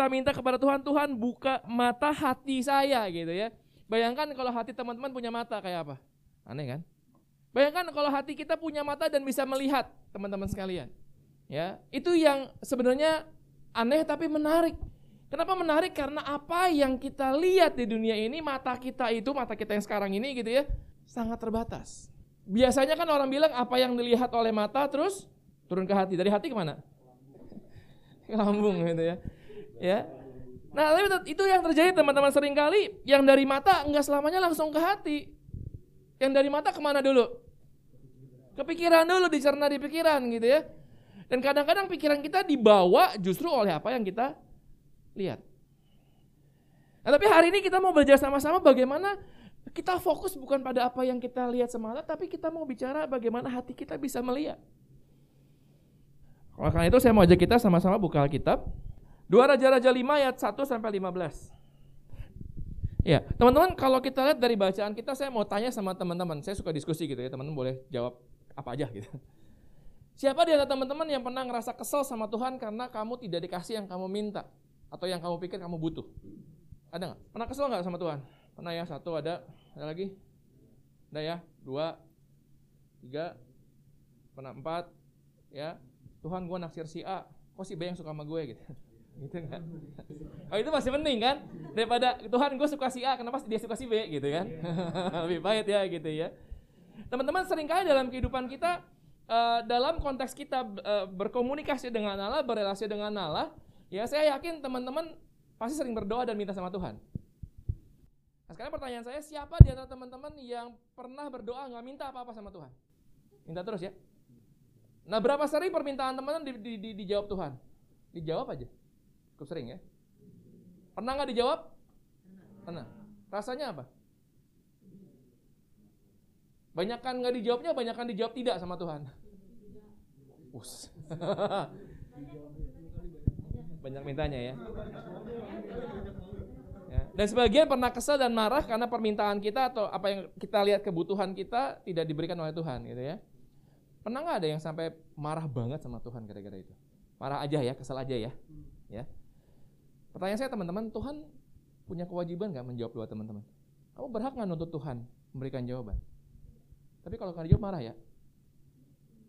kita minta kepada Tuhan, Tuhan buka mata hati saya gitu ya. Bayangkan kalau hati teman-teman punya mata kayak apa? Aneh kan? Bayangkan kalau hati kita punya mata dan bisa melihat, teman-teman sekalian. Ya, itu yang sebenarnya aneh tapi menarik. Kenapa menarik? Karena apa yang kita lihat di dunia ini, mata kita itu, mata kita yang sekarang ini gitu ya, sangat terbatas. Biasanya kan orang bilang apa yang dilihat oleh mata terus turun ke hati. Dari hati ke mana? Lambung gitu ya. Ya. Nah, tapi itu yang terjadi teman-teman sering kali yang dari mata enggak selamanya langsung ke hati. Yang dari mata ke mana dulu? Kepikiran dulu, dicerna di pikiran gitu ya. Dan kadang-kadang pikiran kita dibawa justru oleh apa yang kita lihat. Nah, tapi hari ini kita mau belajar sama-sama bagaimana kita fokus bukan pada apa yang kita lihat semata, tapi kita mau bicara bagaimana hati kita bisa melihat. Oleh karena itu saya mau ajak kita sama-sama buka Alkitab. Dua Raja-Raja 5 ayat 1 sampai 15. Ya, teman-teman kalau kita lihat dari bacaan kita saya mau tanya sama teman-teman. Saya suka diskusi gitu ya, teman-teman boleh jawab apa aja gitu. Siapa di antara teman-teman yang pernah ngerasa kesel sama Tuhan karena kamu tidak dikasih yang kamu minta atau yang kamu pikir kamu butuh? Ada nggak? Pernah kesel nggak sama Tuhan? Pernah ya, satu ada, ada lagi? Ada ya, dua, tiga, pernah empat, ya. Tuhan gue naksir si A, kok si B yang suka sama gue gitu gitu kan. Oh itu masih penting kan? Daripada Tuhan gue suka si A kenapa dia suka si B? Gitu kan? Lebih baik ya gitu ya. Teman-teman sering kali dalam kehidupan kita uh, dalam konteks kita uh, berkomunikasi dengan Allah berrelasi dengan Allah ya saya yakin teman-teman pasti sering berdoa dan minta sama Tuhan. Nah sekarang pertanyaan saya siapa di antara teman-teman yang pernah berdoa nggak minta apa-apa sama Tuhan? Minta terus ya. Nah berapa sering permintaan teman-teman di, di, di, dijawab Tuhan? Dijawab aja Cukup sering ya. Pernah nggak dijawab? Pernah. Rasanya apa? Banyakan nggak dijawabnya, banyakan dijawab tidak sama Tuhan. Us. Banyak mintanya ya. ya. Dan sebagian pernah kesal dan marah karena permintaan kita atau apa yang kita lihat kebutuhan kita tidak diberikan oleh Tuhan gitu ya. Pernah nggak ada yang sampai marah banget sama Tuhan gara-gara itu? Marah aja ya, kesal aja ya. Ya. Pertanyaan saya teman-teman, Tuhan punya kewajiban nggak menjawab doa teman-teman? Kamu berhak nggak nuntut Tuhan memberikan jawaban? Tapi kalau kalian jawab marah ya,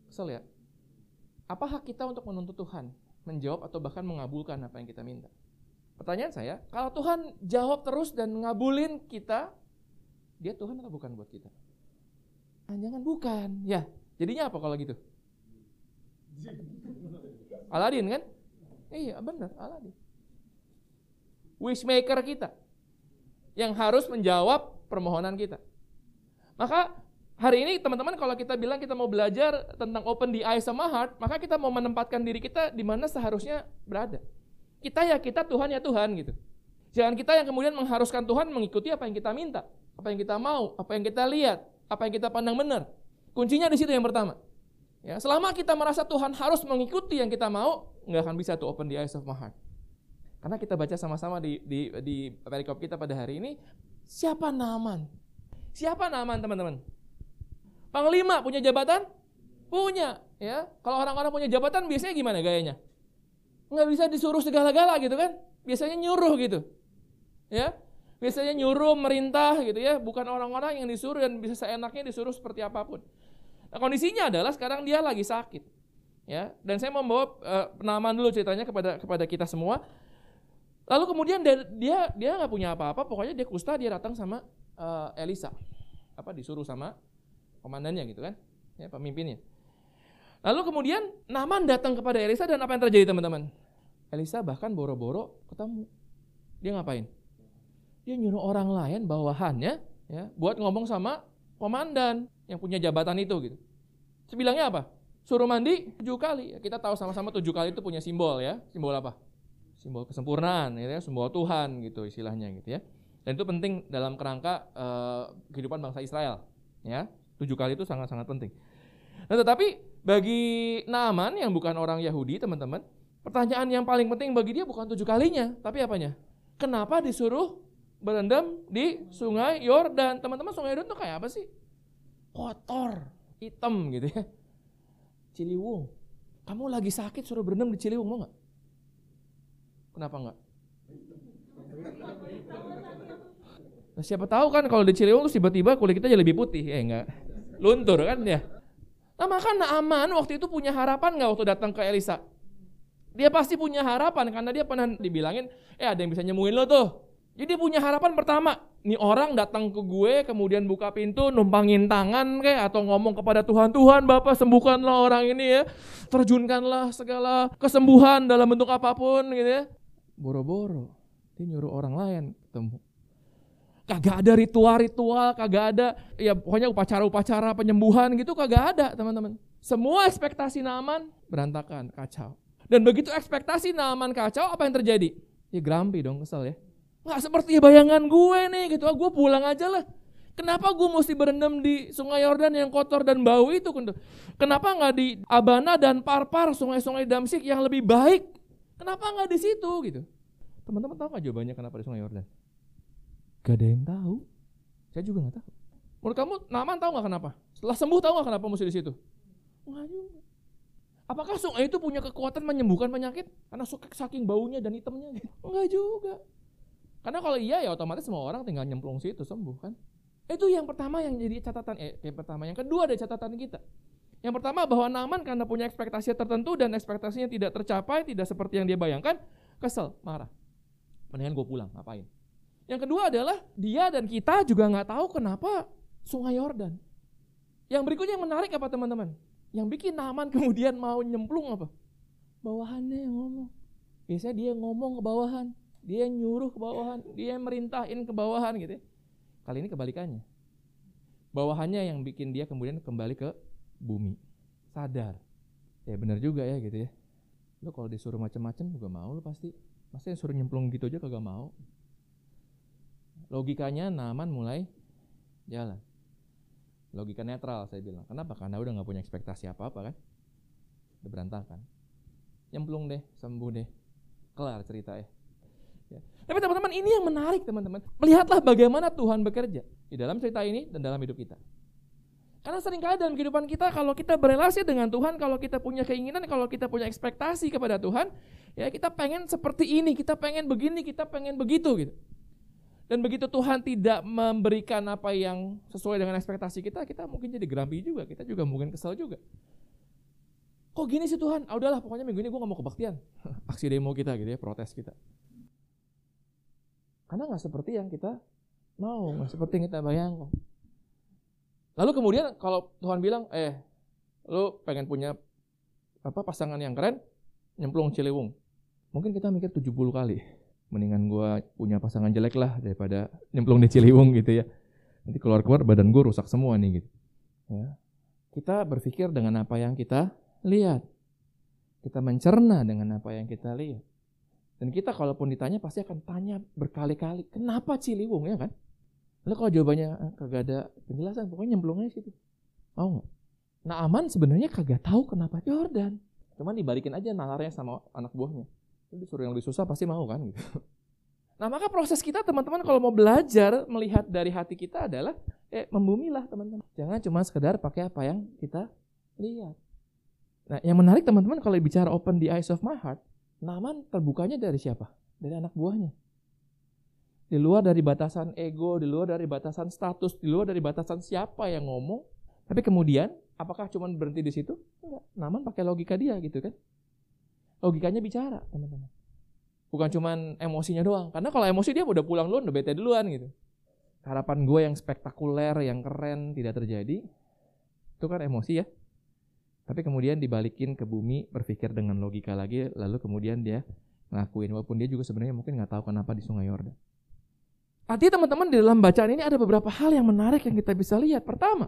kesel ya. Apa hak kita untuk menuntut Tuhan menjawab atau bahkan mengabulkan apa yang kita minta? Pertanyaan saya, kalau Tuhan jawab terus dan ngabulin kita, dia Tuhan atau bukan buat kita? Jangan bukan. Ya, jadinya apa kalau gitu? Aladin kan? Iya benar, Aladin wishmaker kita yang harus menjawab permohonan kita. Maka hari ini teman-teman kalau kita bilang kita mau belajar tentang open the eye sama heart, maka kita mau menempatkan diri kita di mana seharusnya berada. Kita ya kita, Tuhan ya Tuhan gitu. Jangan kita yang kemudian mengharuskan Tuhan mengikuti apa yang kita minta, apa yang kita mau, apa yang kita lihat, apa yang kita pandang benar. Kuncinya di situ yang pertama. Ya, selama kita merasa Tuhan harus mengikuti yang kita mau, nggak akan bisa tuh open the eyes of my heart. Karena kita baca sama-sama di, di, di perikop kita pada hari ini, siapa Naaman? Siapa Naaman teman-teman? Panglima punya jabatan? Punya. ya. Kalau orang-orang punya jabatan biasanya gimana gayanya? Nggak bisa disuruh segala-gala gitu kan? Biasanya nyuruh gitu. Ya, biasanya nyuruh merintah gitu ya, bukan orang-orang yang disuruh dan bisa seenaknya disuruh seperti apa pun. Nah, kondisinya adalah sekarang dia lagi sakit. Ya, dan saya mau membawa uh, penamaan dulu ceritanya kepada kepada kita semua. Lalu kemudian dia dia nggak punya apa-apa, pokoknya dia kusta dia datang sama uh, Elisa, apa disuruh sama komandannya gitu kan, ya pemimpinnya. Lalu kemudian Naman datang kepada Elisa dan apa yang terjadi teman-teman? Elisa bahkan boro-boro ketemu. Dia ngapain? Dia nyuruh orang lain bawahannya ya buat ngomong sama komandan yang punya jabatan itu gitu. Sebilangnya apa? Suruh mandi tujuh kali. Kita tahu sama-sama tujuh kali itu punya simbol ya. Simbol apa? Simbol kesempurnaan gitu ya, simbol Tuhan gitu istilahnya gitu ya. Dan itu penting dalam kerangka uh, kehidupan bangsa Israel ya. Tujuh kali itu sangat-sangat penting. Nah, tetapi bagi Naaman yang bukan orang Yahudi, teman-teman, pertanyaan yang paling penting bagi dia bukan tujuh kalinya, tapi apanya? Kenapa disuruh berendam di sungai Yordan? Teman-teman, sungai Yordan itu kayak apa sih? Kotor, hitam gitu ya. Ciliwung. Kamu lagi sakit suruh berendam di Ciliwung, mau nggak? Kenapa enggak? Nah, siapa tahu kan kalau di Ciliwung terus tiba-tiba kulit kita jadi lebih putih, ya enggak? Luntur kan ya. Nah maka Naaman waktu itu punya harapan enggak waktu datang ke Elisa? Dia pasti punya harapan karena dia pernah dibilangin, eh ada yang bisa nyemuin lo tuh. Jadi punya harapan pertama, nih orang datang ke gue kemudian buka pintu numpangin tangan kayak atau ngomong kepada Tuhan, Tuhan Bapak sembuhkanlah orang ini ya, terjunkanlah segala kesembuhan dalam bentuk apa pun gitu ya. Boro-boro, dia nyuruh orang lain ketemu. Kagak ada ritual-ritual, kagak ada ya pokoknya upacara-upacara penyembuhan gitu kagak ada teman-teman. Semua ekspektasi Naaman berantakan, kacau. Dan begitu ekspektasi Naaman kacau, apa yang terjadi? Ya grumpy dong, kesel ya. Nggak seperti bayangan gue nih gitu. Ah, gue pulang aja lah. Kenapa gue mesti berendam di sungai Yordan yang kotor dan bau itu? Kenapa nggak di Abana dan Parpar, sungai-sungai Damsik yang lebih baik? Kenapa nggak di situ gitu? Teman-teman tahu nggak jawabannya kenapa di sungai Yordan? Gak ada yang tahu. Saya juga nggak tahu. Menurut kamu Naman tahu nggak kenapa? Setelah sembuh tahu nggak kenapa mesti di situ? Nggak juga. Apakah sungai itu punya kekuatan menyembuhkan penyakit? Karena saking baunya dan hitamnya? Enggak juga. Karena kalau iya ya otomatis semua orang tinggal nyemplung situ sembuh kan. Itu yang pertama yang jadi catatan eh yang pertama, yang kedua ada catatan kita. Yang pertama bahwa Naaman karena punya ekspektasi tertentu dan ekspektasinya tidak tercapai, tidak seperti yang dia bayangkan, kesel, marah. Mendingan gue pulang, ngapain? Yang kedua adalah dia dan kita juga nggak tahu kenapa Sungai Yordan. Yang berikutnya yang menarik apa teman-teman? Yang bikin Naaman kemudian mau nyemplung apa? Bawahannya yang ngomong. Biasanya dia ngomong ke bawahan. Dia nyuruh ke bawahan, dia merintahin ke bawahan gitu ya. Kali ini kebalikannya. Bawahannya yang bikin dia kemudian kembali ke bumi. Sadar. Ya benar juga ya gitu ya. Lo kalau disuruh macam-macam juga mau lo pasti. Masa yang suruh nyemplung gitu aja kagak mau. Logikanya Naman mulai jalan. Logika netral saya bilang. Kenapa? Karena udah nggak punya ekspektasi apa-apa kan. Udah berantakan. Nyemplung deh, sembuh deh. Kelar cerita ya. Ya. Tapi teman-teman ini yang menarik teman-teman. Melihatlah bagaimana Tuhan bekerja di dalam cerita ini dan dalam hidup kita. Karena sering kali dalam kehidupan kita kalau kita berelasi dengan Tuhan, kalau kita punya keinginan, kalau kita punya ekspektasi kepada Tuhan, ya kita pengen seperti ini, kita pengen begini, kita pengen begitu gitu. Dan begitu Tuhan tidak memberikan apa yang sesuai dengan ekspektasi kita, kita mungkin jadi grumpy juga, kita juga mungkin kesal juga. Kok gini sih Tuhan? Ah udahlah, pokoknya minggu ini gue gak mau kebaktian. Aksi demo kita gitu ya, protes kita. Karena nggak seperti yang kita mau, nggak seperti yang kita bayangkan. Lalu kemudian kalau Tuhan bilang, eh, lu pengen punya apa pasangan yang keren, nyemplung Ciliwung. Mungkin kita mikir 70 kali. Mendingan gue punya pasangan jelek lah daripada nyemplung di Ciliwung gitu ya. Nanti keluar-keluar badan gue rusak semua nih gitu. Ya. Kita berpikir dengan apa yang kita lihat. Kita mencerna dengan apa yang kita lihat. Dan kita kalaupun ditanya pasti akan tanya berkali-kali, kenapa Ciliwung ya kan? Lalu kalau jawabannya eh, kagak ada penjelasan, pokoknya nyemplungnya situ. Mau nggak? Nah aman sebenarnya kagak tahu kenapa Jordan. Cuman dibalikin aja nalarnya sama anak buahnya. Itu disuruh yang lebih susah pasti mau kan gitu. Nah maka proses kita teman-teman kalau mau belajar melihat dari hati kita adalah eh membumilah teman-teman. Jangan cuma sekedar pakai apa yang kita lihat. Nah yang menarik teman-teman kalau bicara open the eyes of my heart, Naman terbukanya dari siapa? Dari anak buahnya. Di luar dari batasan ego, di luar dari batasan status, di luar dari batasan siapa yang ngomong. Tapi kemudian, apakah cuma berhenti di situ? Enggak. Naman pakai logika dia gitu kan. Logikanya bicara, teman-teman. Bukan cuma emosinya doang. Karena kalau emosi dia udah pulang duluan, udah bete duluan gitu. Harapan gue yang spektakuler, yang keren tidak terjadi. Itu kan emosi ya. Tapi kemudian dibalikin ke bumi, berpikir dengan logika lagi, lalu kemudian dia ngelakuin. Walaupun dia juga sebenarnya mungkin nggak tahu kenapa di Sungai Yordan. Artinya teman-teman di dalam bacaan ini ada beberapa hal yang menarik yang kita bisa lihat. Pertama,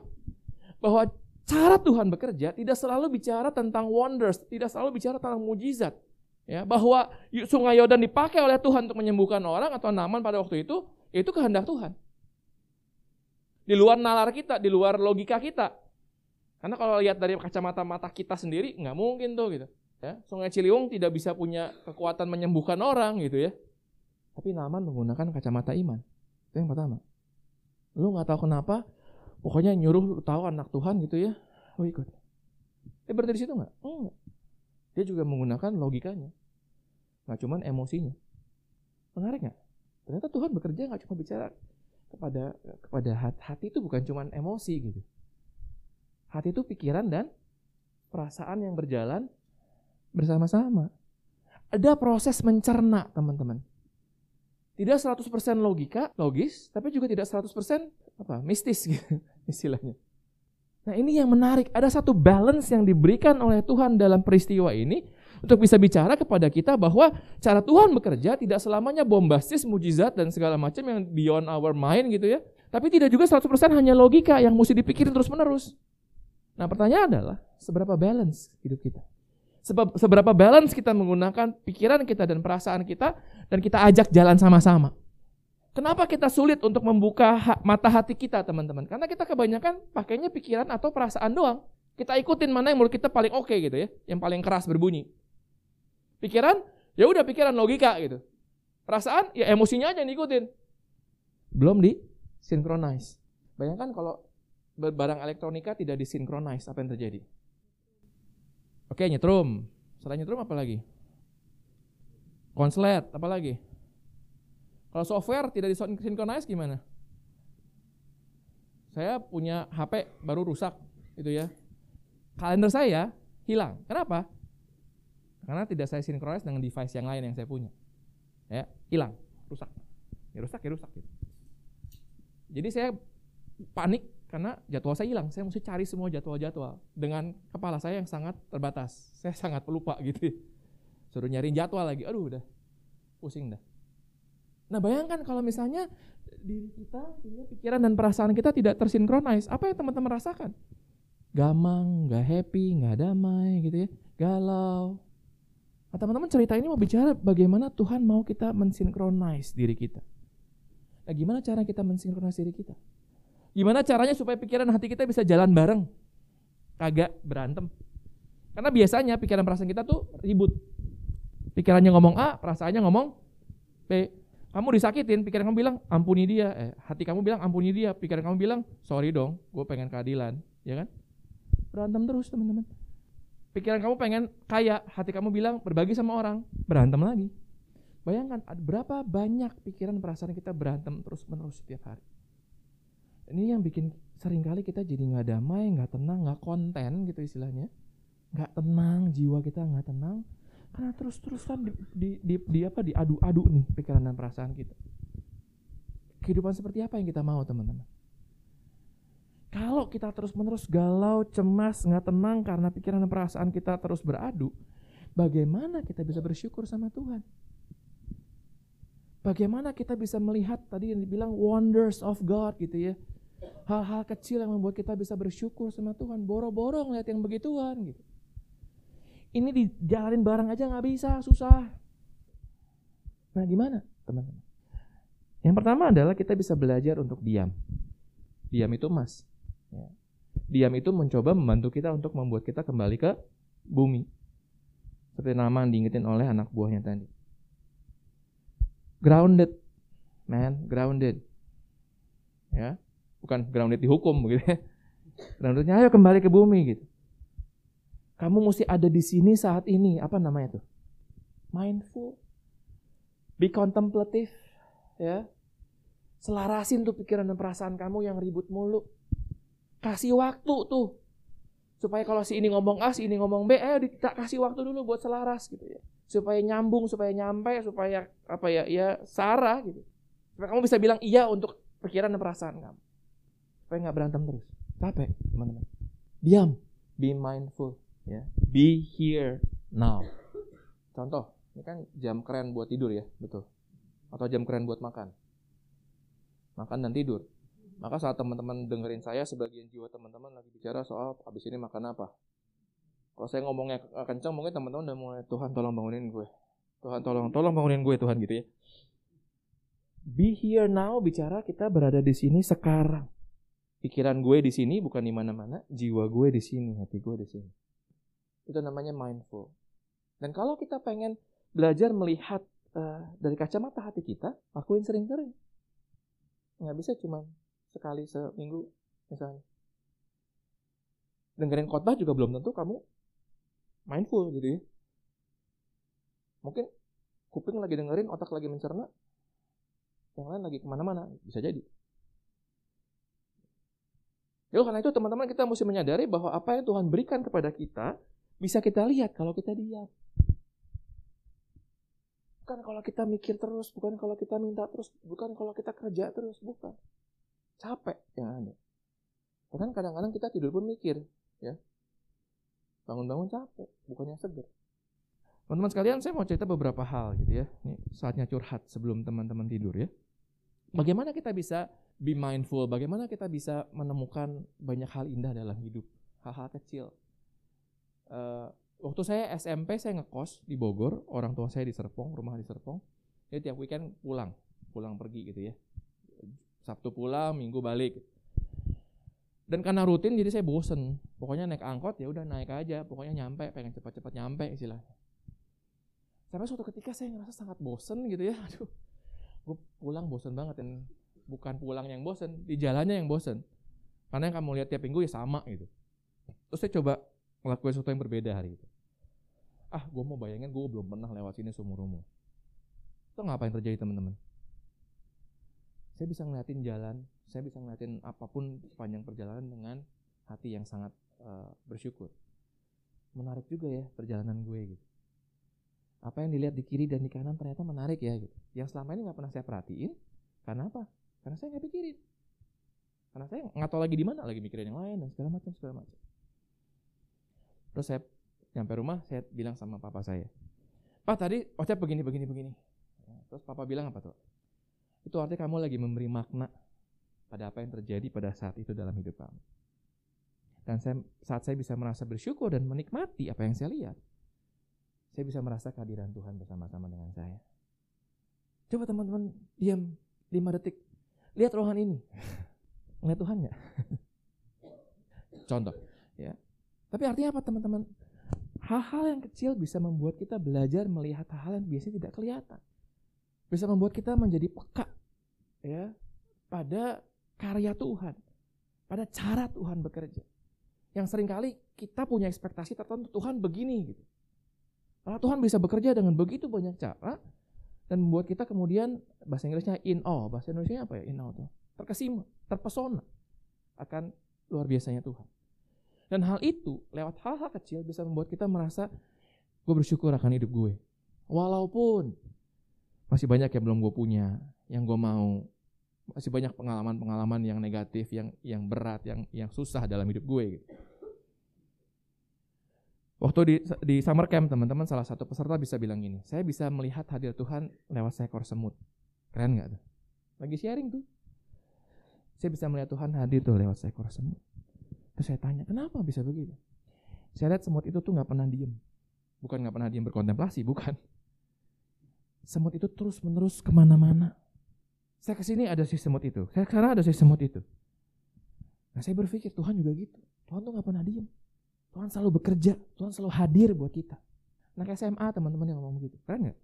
bahwa cara Tuhan bekerja tidak selalu bicara tentang wonders, tidak selalu bicara tentang mujizat. Ya, bahwa Sungai Yordan dipakai oleh Tuhan untuk menyembuhkan orang atau Naman pada waktu itu, itu kehendak Tuhan. Di luar nalar kita, di luar logika kita. Karena kalau lihat dari kacamata mata kita sendiri nggak mungkin tuh gitu. Ya, Sungai Ciliwung tidak bisa punya kekuatan menyembuhkan orang gitu ya. Tapi Naman menggunakan kacamata iman. Itu yang pertama. Lu nggak tahu kenapa, pokoknya nyuruh lu tahu anak Tuhan gitu ya, lu ikut. Eh berarti di situ nggak? Enggak. Dia juga menggunakan logikanya. Nggak cuman emosinya. Menarik nggak? Ternyata Tuhan bekerja nggak cuma bicara kepada kepada hati, hati itu bukan cuma emosi gitu. Hati itu pikiran dan perasaan yang berjalan bersama-sama. Ada proses mencerna, teman-teman. Tidak 100% logika, logis, tapi juga tidak 100% apa? mistis gitu istilahnya. Nah, ini yang menarik. Ada satu balance yang diberikan oleh Tuhan dalam peristiwa ini untuk bisa bicara kepada kita bahwa cara Tuhan bekerja tidak selamanya bombastis, mujizat dan segala macam yang beyond our mind gitu ya. Tapi tidak juga 100% hanya logika yang mesti dipikirin terus-menerus. Nah pertanyaan adalah, seberapa balance hidup kita? Seberapa balance kita menggunakan pikiran kita dan perasaan kita, dan kita ajak jalan sama-sama. Kenapa kita sulit untuk membuka mata hati kita, teman-teman? Karena kita kebanyakan pakainya pikiran atau perasaan doang. Kita ikutin mana yang menurut kita paling oke okay, gitu ya, yang paling keras berbunyi. Pikiran, ya udah pikiran logika gitu. Perasaan, ya emosinya aja yang diikutin. Belum di synchronize. Bayangkan kalau barang elektronika tidak disinkronize, apa yang terjadi? Oke, nyetrum. Selain nyetrum apa lagi? Konslet, apa lagi? Kalau software tidak disinkronize gimana? Saya punya HP baru rusak, itu ya. Kalender saya hilang. Kenapa? Karena tidak saya sinkronis dengan device yang lain yang saya punya. Ya, hilang, rusak. Ya rusak ya rusak gitu. Jadi saya panik karena jadwal saya hilang. Saya mesti cari semua jadwal-jadwal dengan kepala saya yang sangat terbatas. Saya sangat pelupa gitu. Suruh nyariin jadwal lagi. Aduh udah pusing dah. Nah bayangkan kalau misalnya diri kita, pikiran dan perasaan kita tidak tersinkronis. Apa yang teman-teman rasakan? Gamang, gak happy, gak damai gitu ya. Galau. Nah, teman-teman cerita ini mau bicara bagaimana Tuhan mau kita mensinkronis diri kita. Nah gimana cara kita mensinkronis diri kita? Gimana caranya supaya pikiran hati kita bisa jalan bareng? Kagak berantem. Karena biasanya pikiran perasaan kita tuh ribut. Pikirannya ngomong A, perasaannya ngomong B. Kamu disakitin, pikiran kamu bilang ampuni dia. Eh, hati kamu bilang ampuni dia. Pikiran kamu bilang sorry dong, gue pengen keadilan. Ya kan? Berantem terus teman-teman. Pikiran kamu pengen kaya, hati kamu bilang berbagi sama orang. Berantem lagi. Bayangkan berapa banyak pikiran perasaan kita berantem terus menerus setiap hari ini yang bikin sering kali kita jadi nggak damai, nggak tenang, nggak konten gitu istilahnya, nggak tenang, jiwa kita nggak tenang, karena terus-terusan di, di, di, di apa diadu-adu nih pikiran dan perasaan kita. Kehidupan seperti apa yang kita mau teman-teman? Kalau kita terus-menerus galau, cemas, nggak tenang karena pikiran dan perasaan kita terus beradu, bagaimana kita bisa bersyukur sama Tuhan? Bagaimana kita bisa melihat tadi yang dibilang wonders of God gitu ya. Hal-hal kecil yang membuat kita bisa bersyukur sama Tuhan. Boro-boro ngeliat yang begituan gitu. Ini dijalanin bareng aja nggak bisa, susah. Nah gimana teman-teman? Yang pertama adalah kita bisa belajar untuk diam. Diam itu emas. Ya. Diam itu mencoba membantu kita untuk membuat kita kembali ke bumi. Seperti nama yang diingetin oleh anak buahnya tadi grounded man grounded ya bukan grounded di hukum begitu ya. Groundednya ayo kembali ke bumi gitu. Kamu mesti ada di sini saat ini. Apa namanya tuh? Mindful be contemplative ya. Selarasin tuh pikiran dan perasaan kamu yang ribut mulu. Kasih waktu tuh. Supaya kalau si ini ngomong A si ini ngomong B ayo kita kasih waktu dulu buat selaras gitu ya. Supaya nyambung, supaya nyampe, supaya apa ya, ya sarah gitu. Supaya kamu bisa bilang iya untuk pikiran dan perasaan kamu. Supaya nggak berantem terus. Capek, teman-teman. Diam, be mindful, ya. Be here now. Contoh, ini kan jam keren buat tidur ya, betul. Atau jam keren buat makan. Makan dan tidur. Maka saat teman-teman dengerin saya, sebagian jiwa teman-teman lagi bicara soal habis ini makan apa. Kalau saya ngomongnya kencang, mungkin teman-teman udah mulai Tuhan tolong bangunin gue. Tuhan tolong, tolong bangunin gue Tuhan gitu ya. Be here now bicara kita berada di sini sekarang. Pikiran gue di sini bukan di mana-mana, jiwa gue di sini, hati gue di sini. Itu namanya mindful. Dan kalau kita pengen belajar melihat uh, dari kacamata hati kita, lakuin sering-sering. Nggak bisa cuma sekali seminggu misalnya. Dengerin khotbah juga belum tentu kamu mindful gitu ya. Mungkin kuping lagi dengerin, otak lagi mencerna, yang lain lagi ke mana-mana, bisa jadi. Ya karena itu teman-teman kita mesti menyadari bahwa apa yang Tuhan berikan kepada kita bisa kita lihat kalau kita diam. Bukan kalau kita mikir terus, bukan kalau kita minta terus, bukan kalau kita kerja terus, bukan. Capek yang ada. Bahkan kadang-kadang kita tidur pun mikir, ya. Bangun-bangun capek, bukannya seger. Teman-teman sekalian, saya mau cerita beberapa hal gitu ya. Ini saatnya curhat sebelum teman-teman tidur ya. Bagaimana kita bisa be mindful, bagaimana kita bisa menemukan banyak hal indah dalam hidup, hal-hal kecil. Uh, waktu saya SMP saya ngekos di Bogor, orang tua saya di Serpong, rumah di Serpong. Jadi tiap weekend pulang, pulang pergi gitu ya. Sabtu pulang, Minggu balik. Dan karena rutin jadi saya bosen. Pokoknya naik angkot ya udah naik aja, pokoknya nyampe, pengen cepat-cepat nyampe istilahnya. Sampai suatu ketika saya ngerasa sangat bosen gitu ya. Aduh, gue pulang bosen banget dan bukan pulang yang bosen, di jalannya yang bosen. Karena yang kamu lihat tiap minggu ya sama gitu. Terus saya coba ngelakuin sesuatu yang berbeda hari itu. Ah, gue mau bayangin gue belum pernah lewat sini seumur umur. Itu ngapain terjadi teman-teman? Saya bisa ngeliatin jalan, saya bisa ngeliatin apa pun sepanjang perjalanan dengan hati yang sangat uh, bersyukur. Menarik juga ya perjalanan gue gitu. Apa yang dilihat di kiri dan di kanan ternyata menarik ya gitu. Yang selama ini nggak pernah saya perhatiin, karena apa? Karena saya nggak pikirin. Karena saya nggak tahu lagi di mana, lagi mikirin yang lain dan segala macam segala macam. Terus saya nyampe rumah, saya bilang sama papa saya, Pak tadi Ocep begini begini begini. Terus papa bilang apa tuh? Itu artinya kamu lagi memberi makna pada apa yang terjadi pada saat itu dalam hidup kamu. Dan saya, saat saya bisa merasa bersyukur dan menikmati apa yang saya lihat, saya bisa merasa kehadiran Tuhan bersama-sama dengan saya. Coba teman-teman diam 5 detik. Lihat rohan ini. Ngeliat Tuhan nggak? Contoh, ya. Tapi artinya apa teman-teman? Hal-hal yang kecil bisa membuat kita belajar melihat hal-hal yang biasanya tidak kelihatan. Bisa membuat kita menjadi peka ya pada karya Tuhan, pada cara Tuhan bekerja. Yang sering kali kita punya ekspektasi tertentu Tuhan begini gitu. Karena Tuhan bisa bekerja dengan begitu banyak cara, dan membuat kita kemudian bahasa Inggrisnya in awe, bahasa Indonesia apa ya in awe tuh? Terkesima, terpesona akan luar biasanya Tuhan. Dan hal itu lewat hal-hal kecil bisa membuat kita merasa gue bersyukur akan hidup gue. Walaupun masih banyak yang belum gue punya, yang gue mau, masih banyak pengalaman-pengalaman yang negatif, yang yang berat, yang yang susah dalam hidup gue. Gitu. Waktu di, di summer camp teman-teman salah satu peserta bisa bilang gini, saya bisa melihat hadir Tuhan lewat seekor semut. Keren nggak tuh? Lagi sharing tuh. Saya bisa melihat Tuhan hadir tuh lewat seekor semut. Terus saya tanya, kenapa bisa begitu? Saya lihat semut itu tuh nggak pernah diem. Bukan nggak pernah diem berkontemplasi, bukan. Semut itu terus menerus ke mana-mana. Saya ke sini ada si semut itu. Saya sekarang ada si semut itu. Nah saya berpikir Tuhan juga gitu. Tuhan tuh nggak pernah diem. Tuhan selalu bekerja, Tuhan selalu hadir buat kita. Nah SMA teman-teman yang ngomong begitu, keren nggak?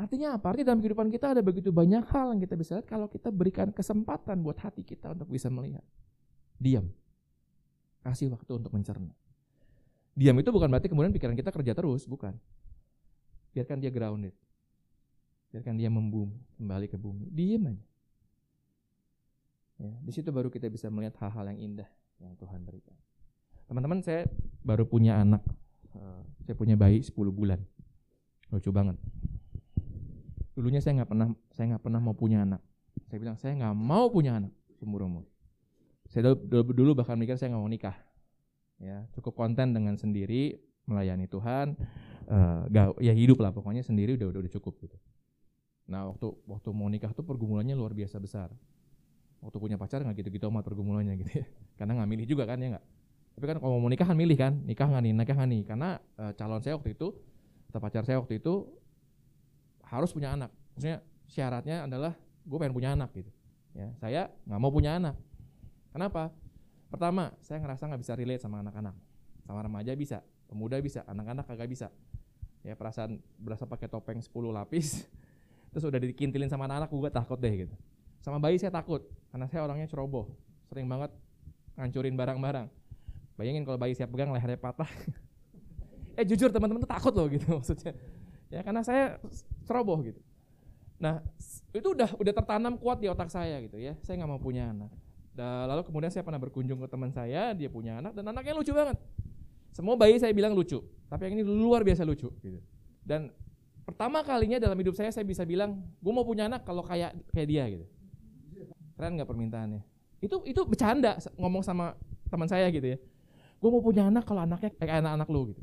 Artinya apa? Artinya dalam kehidupan kita ada begitu banyak hal yang kita bisa lihat kalau kita berikan kesempatan buat hati kita untuk bisa melihat. Diam. Kasih waktu untuk mencerna. Diam itu bukan berarti kemudian pikiran kita kerja terus, bukan. Biarkan dia grounded. Biarkan dia membumi, kembali ke bumi. Diam aja. Ya, di situ baru kita bisa melihat hal-hal yang indah yang Tuhan berikan. Teman-teman saya baru punya anak. Uh, saya punya bayi 10 bulan. Lucu banget. Dulunya saya nggak pernah saya nggak pernah mau punya anak. Saya bilang saya nggak mau punya anak umur umur. Saya dulu, dulu bahkan mikir saya nggak mau nikah. Ya cukup konten dengan sendiri melayani Tuhan. Uh, gak, ya hidup lah pokoknya sendiri udah udah, udah cukup gitu. Nah waktu waktu mau nikah tuh pergumulannya luar biasa besar. Waktu punya pacar nggak gitu-gitu amat pergumulannya gitu ya. Karena nggak milih juga kan ya nggak tapi kan kalau mau nikah kan milih kan nikah nggak nih nikah nggak nih. Karena e, calon saya waktu itu atau pacar saya waktu itu harus punya anak. Maksudnya syaratnya adalah gue pengen punya anak gitu. Ya saya nggak mau punya anak. Kenapa? Pertama saya ngerasa nggak bisa relate sama anak-anak. Sama remaja bisa pemuda bisa anak-anak kagak bisa. Ya perasaan berasa pakai topeng 10 lapis terus udah dikintilin sama anak-anak gue takut deh gitu. Sama bayi saya takut karena saya orangnya ceroboh. Sering banget ngancurin barang-barang Bayangin kalau bayi siap pegang lehernya patah. eh jujur teman-teman tuh takut loh gitu maksudnya. Ya karena saya ceroboh gitu. Nah itu udah udah tertanam kuat di otak saya gitu ya. Saya nggak mau punya anak. Dan lalu kemudian saya pernah berkunjung ke teman saya, dia punya anak dan anaknya lucu banget. Semua bayi saya bilang lucu, tapi yang ini luar biasa lucu. Gitu. Dan pertama kalinya dalam hidup saya saya bisa bilang, gue mau punya anak kalau kayak kayak dia gitu. Keren nggak permintaannya? Itu itu bercanda ngomong sama teman saya gitu ya. Gue mau punya anak kalau anaknya kayak anak-anak lu gitu.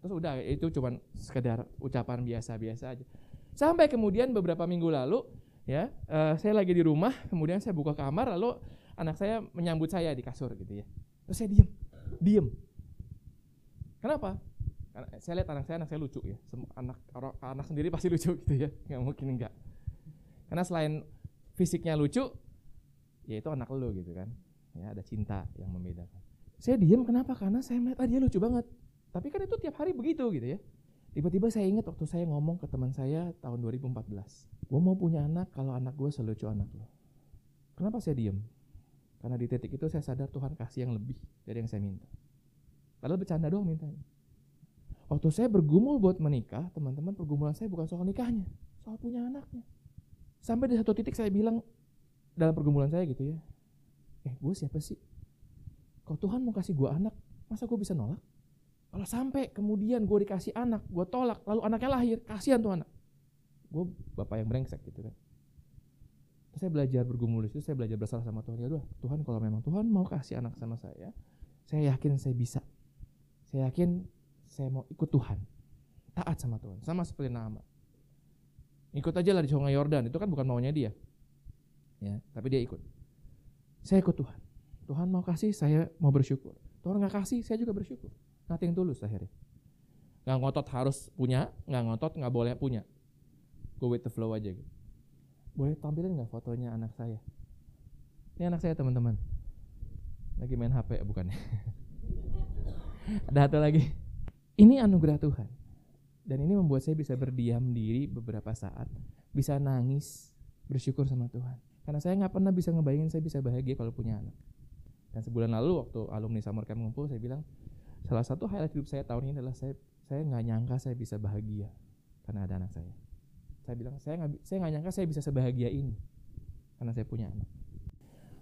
Terus udah itu cuma sekedar ucapan biasa-biasa aja. Sampai kemudian beberapa minggu lalu ya uh, saya lagi di rumah, kemudian saya buka kamar lalu anak saya menyambut saya di kasur gitu ya. Terus saya diem, diem. Kenapa? Karena saya lihat anak saya, anak saya lucu ya. Anak anak sendiri pasti lucu gitu ya, nggak mungkin enggak. Karena selain fisiknya lucu, ya itu anak lo gitu kan. Ya ada cinta yang membedakan. Saya diem kenapa? Karena saya melihat ah, dia lucu banget. Tapi kan itu tiap hari begitu gitu ya. Tiba-tiba saya ingat waktu saya ngomong ke teman saya tahun 2014. Gue mau punya anak kalau anak gue selucu anak lo. Kenapa saya diem? Karena di titik itu saya sadar Tuhan kasih yang lebih dari yang saya minta. Padahal bercanda doang mintanya. Waktu saya bergumul buat menikah, teman-teman pergumulan saya bukan soal nikahnya, soal punya anaknya. Sampai di satu titik saya bilang dalam pergumulan saya gitu ya, eh gue siapa sih? Kalau Tuhan mau kasih gue anak, masa gue bisa nolak? Kalau sampai kemudian gue dikasih anak, gue tolak, lalu anaknya lahir, kasihan tuh anak. Gue bapak yang brengsek gitu kan. Terus saya belajar bergumul itu, saya belajar bersalah sama Tuhan. Ya Tuhan kalau memang Tuhan mau kasih anak sama saya, saya yakin saya bisa. Saya yakin saya mau ikut Tuhan. Taat sama Tuhan. Sama seperti nama. Ikut aja lah di sungai Yordan. Itu kan bukan maunya dia. Ya, tapi dia ikut. Saya ikut Tuhan. Tuhan mau kasih, saya mau bersyukur. Tuhan nggak kasih, saya juga bersyukur. Yang tulus akhirnya. Nggak ngotot harus punya, nggak ngotot nggak boleh punya. Go with the flow aja gitu. Boleh tampilin nggak fotonya anak saya? Ini anak saya teman-teman. Lagi main HP bukannya. Ada satu lagi. Ini anugerah Tuhan. Dan ini membuat saya bisa berdiam diri beberapa saat. Bisa nangis, bersyukur sama Tuhan. Karena saya nggak pernah bisa ngebayangin saya bisa bahagia kalau punya anak. Dan sebulan lalu waktu alumni Summer Camp ngumpul, saya bilang, salah satu highlight hidup saya tahun ini adalah saya saya nggak nyangka saya bisa bahagia karena ada anak saya. Saya bilang saya nggak saya nggak nyangka saya bisa sebahagia ini karena saya punya anak.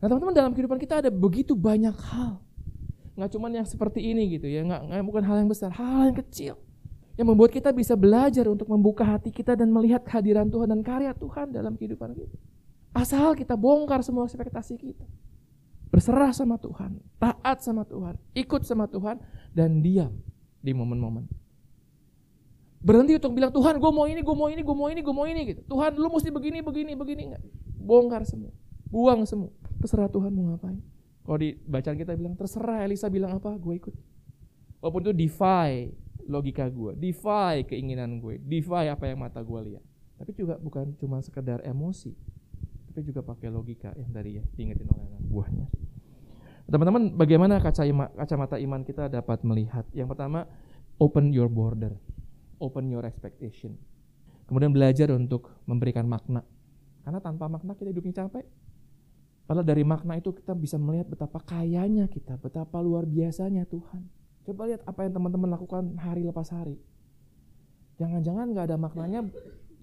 Nah teman-teman dalam kehidupan kita ada begitu banyak hal nggak cuma yang seperti ini gitu ya, nggak, nggak bukan hal yang besar, hal yang kecil yang membuat kita bisa belajar untuk membuka hati kita dan melihat kehadiran Tuhan dan karya Tuhan dalam kehidupan kita. Asal kita bongkar semua ekspektasi kita. Berserah sama Tuhan, taat sama Tuhan, ikut sama Tuhan, dan diam di momen-momen. Berhenti untuk bilang, Tuhan gue mau ini, gue mau ini, gue mau ini, gue mau ini gitu. Tuhan lu mesti begini, begini, begini. Enggak. Bongkar semua, buang semua. Terserah Tuhan mau ngapain. Kalau di bacaan kita bilang terserah Elisa bilang apa, gue ikut. Walaupun itu defy logika gue, defy keinginan gue, defy apa yang mata gue lihat. Tapi juga bukan cuma sekedar emosi, tapi juga pakai logika yang tadi ya diingetin oleh anak buahnya. Teman-teman, bagaimana kaca ima, kacamata iman kita dapat melihat? Yang pertama, open your border, open your expectation. Kemudian belajar untuk memberikan makna. Karena tanpa makna kita hidupnya capek, Padahal dari makna itu kita bisa melihat betapa kayanya kita, betapa luar biasanya Tuhan. Coba lihat apa yang teman-teman lakukan hari lepas hari. Jangan-jangan nggak ada maknanya,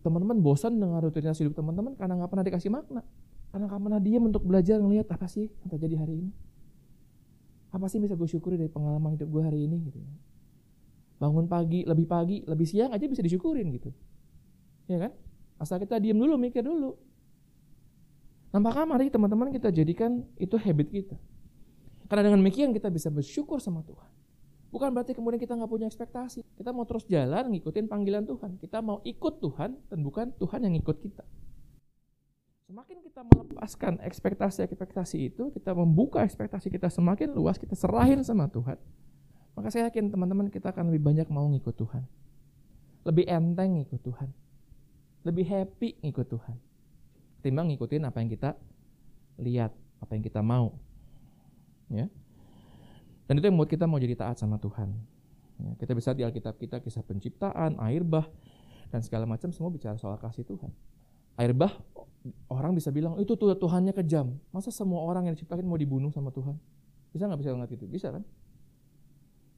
teman-teman bosan dengan rutinitas hidup teman-teman karena nggak pernah dikasih makna. Karena nggak pernah diam untuk belajar ngelihat apa sih yang terjadi hari ini. Apa sih bisa gue syukuri dari pengalaman hidup gue hari ini gitu ya. Bangun pagi, lebih pagi, lebih siang aja bisa disyukurin gitu. Ya kan? Asal kita diam dulu, mikir dulu Nampaknya mari teman-teman kita jadikan itu habit kita. Karena dengan demikian kita bisa bersyukur sama Tuhan. Bukan berarti kemudian kita nggak punya ekspektasi. Kita mau terus jalan ngikutin panggilan Tuhan. Kita mau ikut Tuhan dan bukan Tuhan yang ikut kita. Semakin kita melepaskan ekspektasi-ekspektasi itu, kita membuka ekspektasi kita semakin luas, kita serahin sama Tuhan. Maka saya yakin teman-teman kita akan lebih banyak mau ngikut Tuhan. Lebih enteng ngikut Tuhan. Lebih happy ngikut Tuhan ketimbang ngikutin apa yang kita lihat, apa yang kita mau. Ya. Dan itu yang membuat kita mau jadi taat sama Tuhan. Ya, kita bisa di Alkitab kita kisah penciptaan, air bah, dan segala macam semua bicara soal kasih Tuhan. Air bah, orang bisa bilang itu tuh Tuhannya kejam. Masa semua orang yang diciptakan mau dibunuh sama Tuhan? Bisa nggak bisa ngerti itu? Bisa kan?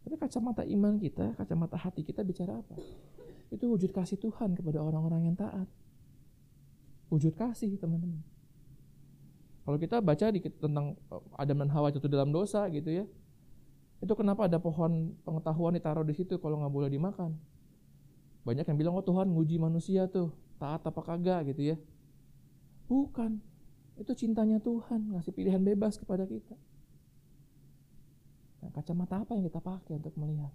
Tapi kacamata iman kita, kacamata hati kita bicara apa? Itu wujud kasih Tuhan kepada orang-orang yang taat wujud kasih teman-teman. Kalau kita baca di, tentang eh, Adam dan Hawa itu dalam dosa gitu ya, itu kenapa ada pohon pengetahuan ditaruh di situ kalau nggak boleh dimakan? Banyak yang bilang, oh Tuhan nguji manusia tuh, taat apa kagak gitu ya. Bukan, itu cintanya Tuhan, ngasih pilihan bebas kepada kita. Nah, kacamata apa yang kita pakai untuk melihat?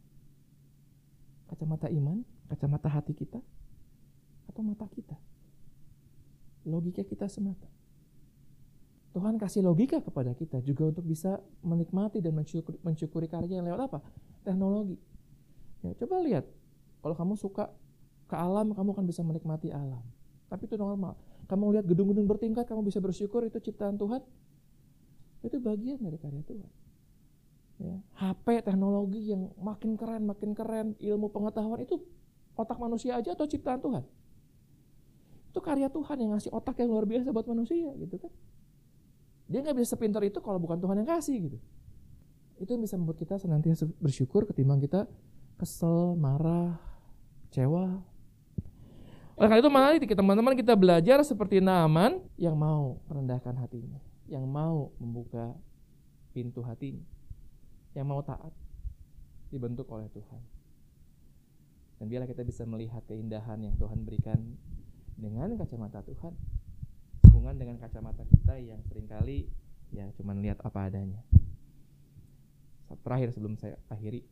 Kacamata iman, kacamata hati kita, atau mata kita? Logika kita semata. Tuhan kasih logika kepada kita juga untuk bisa menikmati dan mensyukuri, mensyukuri karya yang lewat apa? Teknologi. Ya, coba lihat, kalau kamu suka ke alam, kamu akan bisa menikmati alam. Tapi itu normal. Kamu lihat gedung-gedung bertingkat, kamu bisa bersyukur itu ciptaan Tuhan. Itu bagian dari karya Tuhan. Ya, HP, teknologi yang makin keren, makin keren, ilmu pengetahuan itu otak manusia aja atau ciptaan Tuhan? Itu karya Tuhan yang ngasih otak yang luar biasa buat manusia gitu kan. Dia nggak bisa sepintar itu kalau bukan Tuhan yang kasih gitu. Itu yang bisa membuat kita senantiasa bersyukur ketimbang kita kesel, marah, kecewa. Oleh karena itu mari teman-teman kita belajar seperti Naaman yang mau merendahkan hatinya, yang mau membuka pintu hatinya, yang mau taat dibentuk oleh Tuhan. Dan biarlah kita bisa melihat keindahan yang Tuhan berikan dengan kacamata Tuhan hubungan dengan kacamata kita yang sering kali ya cuma lihat apa adanya. Terakhir sebelum saya akhiri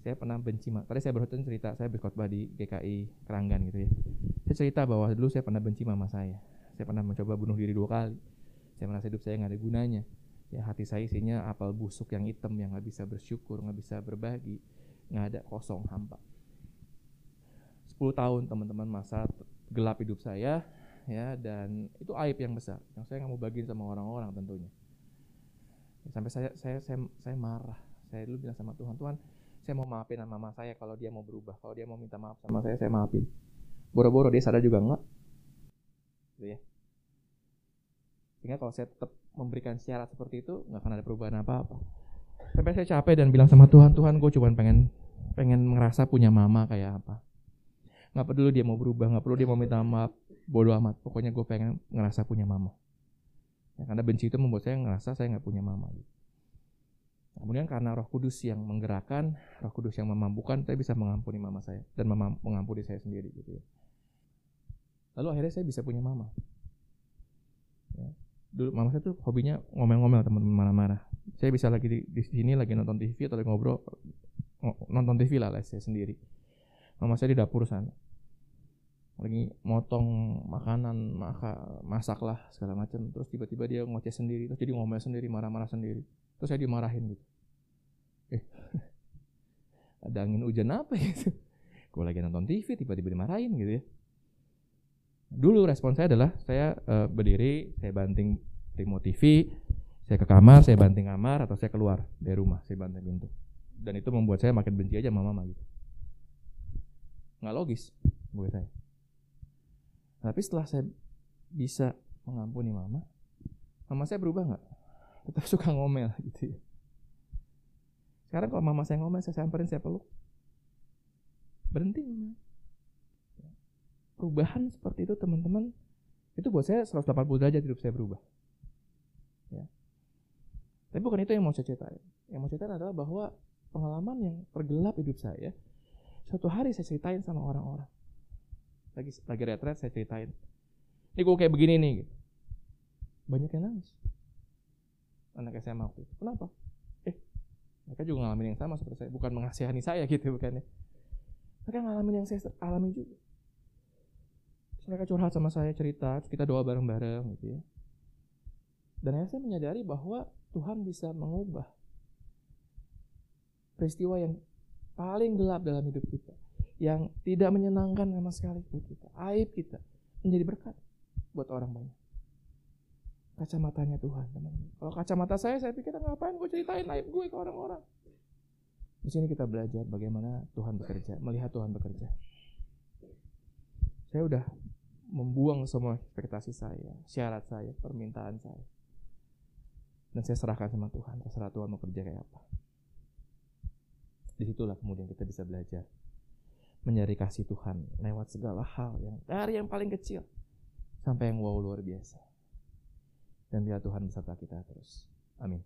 saya pernah benci tadi saya baru cerita saya berkhotbah di GKI Keranggan gitu ya. Saya cerita bahwa dulu saya pernah benci mama saya. Saya pernah mencoba bunuh diri dua kali. Saya merasa hidup saya nggak ada gunanya. Ya hati saya isinya apel busuk yang hitam yang nggak bisa bersyukur nggak bisa berbagi nggak ada kosong hampa. 10 tahun teman-teman masa gelap hidup saya ya dan itu aib yang besar yang saya nggak mau bagiin sama orang-orang tentunya. Sampai saya saya saya saya marah. Saya dulu bilang sama Tuhan Tuhan saya mau maafin sama mama saya kalau dia mau berubah. Kalau dia mau minta maaf sama saya saya maafin. Boro-boro dia sadar juga enggak. Gitu ya. Sehingga kalau saya tetap memberikan syarat seperti itu nggak akan ada perubahan apa-apa. Sampai saya capek dan bilang sama Tuhan Tuhan gue cuma pengen pengen ngerasa punya mama kayak apa. Nggak peduli dia mau berubah nggak perlu dia mau minta maaf bodoh amat. Pokoknya gue pengen ngerasa punya mama. Ya, karena benci itu membuat saya ngerasa saya nggak punya mama gitu. kemudian karena roh kudus yang menggerakkan roh kudus yang memampukan saya bisa mengampuni mama saya dan mengampuni saya sendiri gitu ya. Lalu akhirnya saya bisa punya mama. Ya. dulu mama saya tuh hobinya ngomel-ngomel teman-teman marah-marah. Saya bisa lagi di, di sini lagi nonton TV atau lagi ngobrol nonton TV lah, lah saya sendiri. Mama saya di dapur sana lagi motong makanan maka masak lah segala macam. Terus tiba-tiba dia ngoceh sendiri terus jadi ngomel sendiri marah-marah sendiri. Terus saya dimarahin gitu. Eh ada angin hujan apa gitu gue lagi nonton TV tiba-tiba dimarahin gitu ya. Dulu respon saya adalah saya uh, berdiri saya banting remote TV saya ke kamar saya banting kamar atau saya keluar dari rumah saya banting pintu. Dan itu membuat saya makin benci aja sama mama gitu. Nggak logis buat saya tapi setelah saya bisa mengampuni mama mama saya berubah nggak? Tetap suka ngomel gitu ya. Sekarang kalau mama saya ngomel saya samperin saya peluk. Berhenti mama. Perubahan seperti itu teman-teman itu buat saya 180 derajat hidup saya berubah. Ya. Tapi bukan itu yang mau saya ceritain. Yang mau ceritain adalah bahwa pengalaman yang tergelap hidup saya Suatu hari saya ceritain sama orang-orang. Lagi lagi retret saya ceritain. Ini gue kayak begini nih. Gitu. Banyak yang nangis. Anak SMA waktu itu. Kenapa? Eh, mereka juga ngalamin yang sama seperti saya. Bukan mengasihani saya gitu bukan ya. Mereka ngalamin yang saya alami juga. Terus mereka curhat sama saya cerita, kita doa bareng-bareng gitu ya. Dan akhirnya saya menyadari bahwa Tuhan bisa mengubah peristiwa yang paling gelap dalam hidup kita yang tidak menyenangkan sama sekali buat kita. Aib kita menjadi berkat buat orang banyak. Kacamatanya Tuhan teman-teman. Kalau kacamata saya saya pikir ngapain gue ceritain aib gue ke orang-orang? Di sini kita belajar bagaimana Tuhan bekerja melihat Tuhan bekerja. Saya udah membuang semua ekspektasi saya syarat saya permintaan saya. Dan saya serahkan sama Tuhan terserah Tuhan mau kerja kayak apa. Di situlah kemudian kita bisa belajar mencari kasih Tuhan lewat segala hal yang dari yang paling kecil sampai yang wow luar biasa. Dan biar Tuhan beserta kita terus. Amin.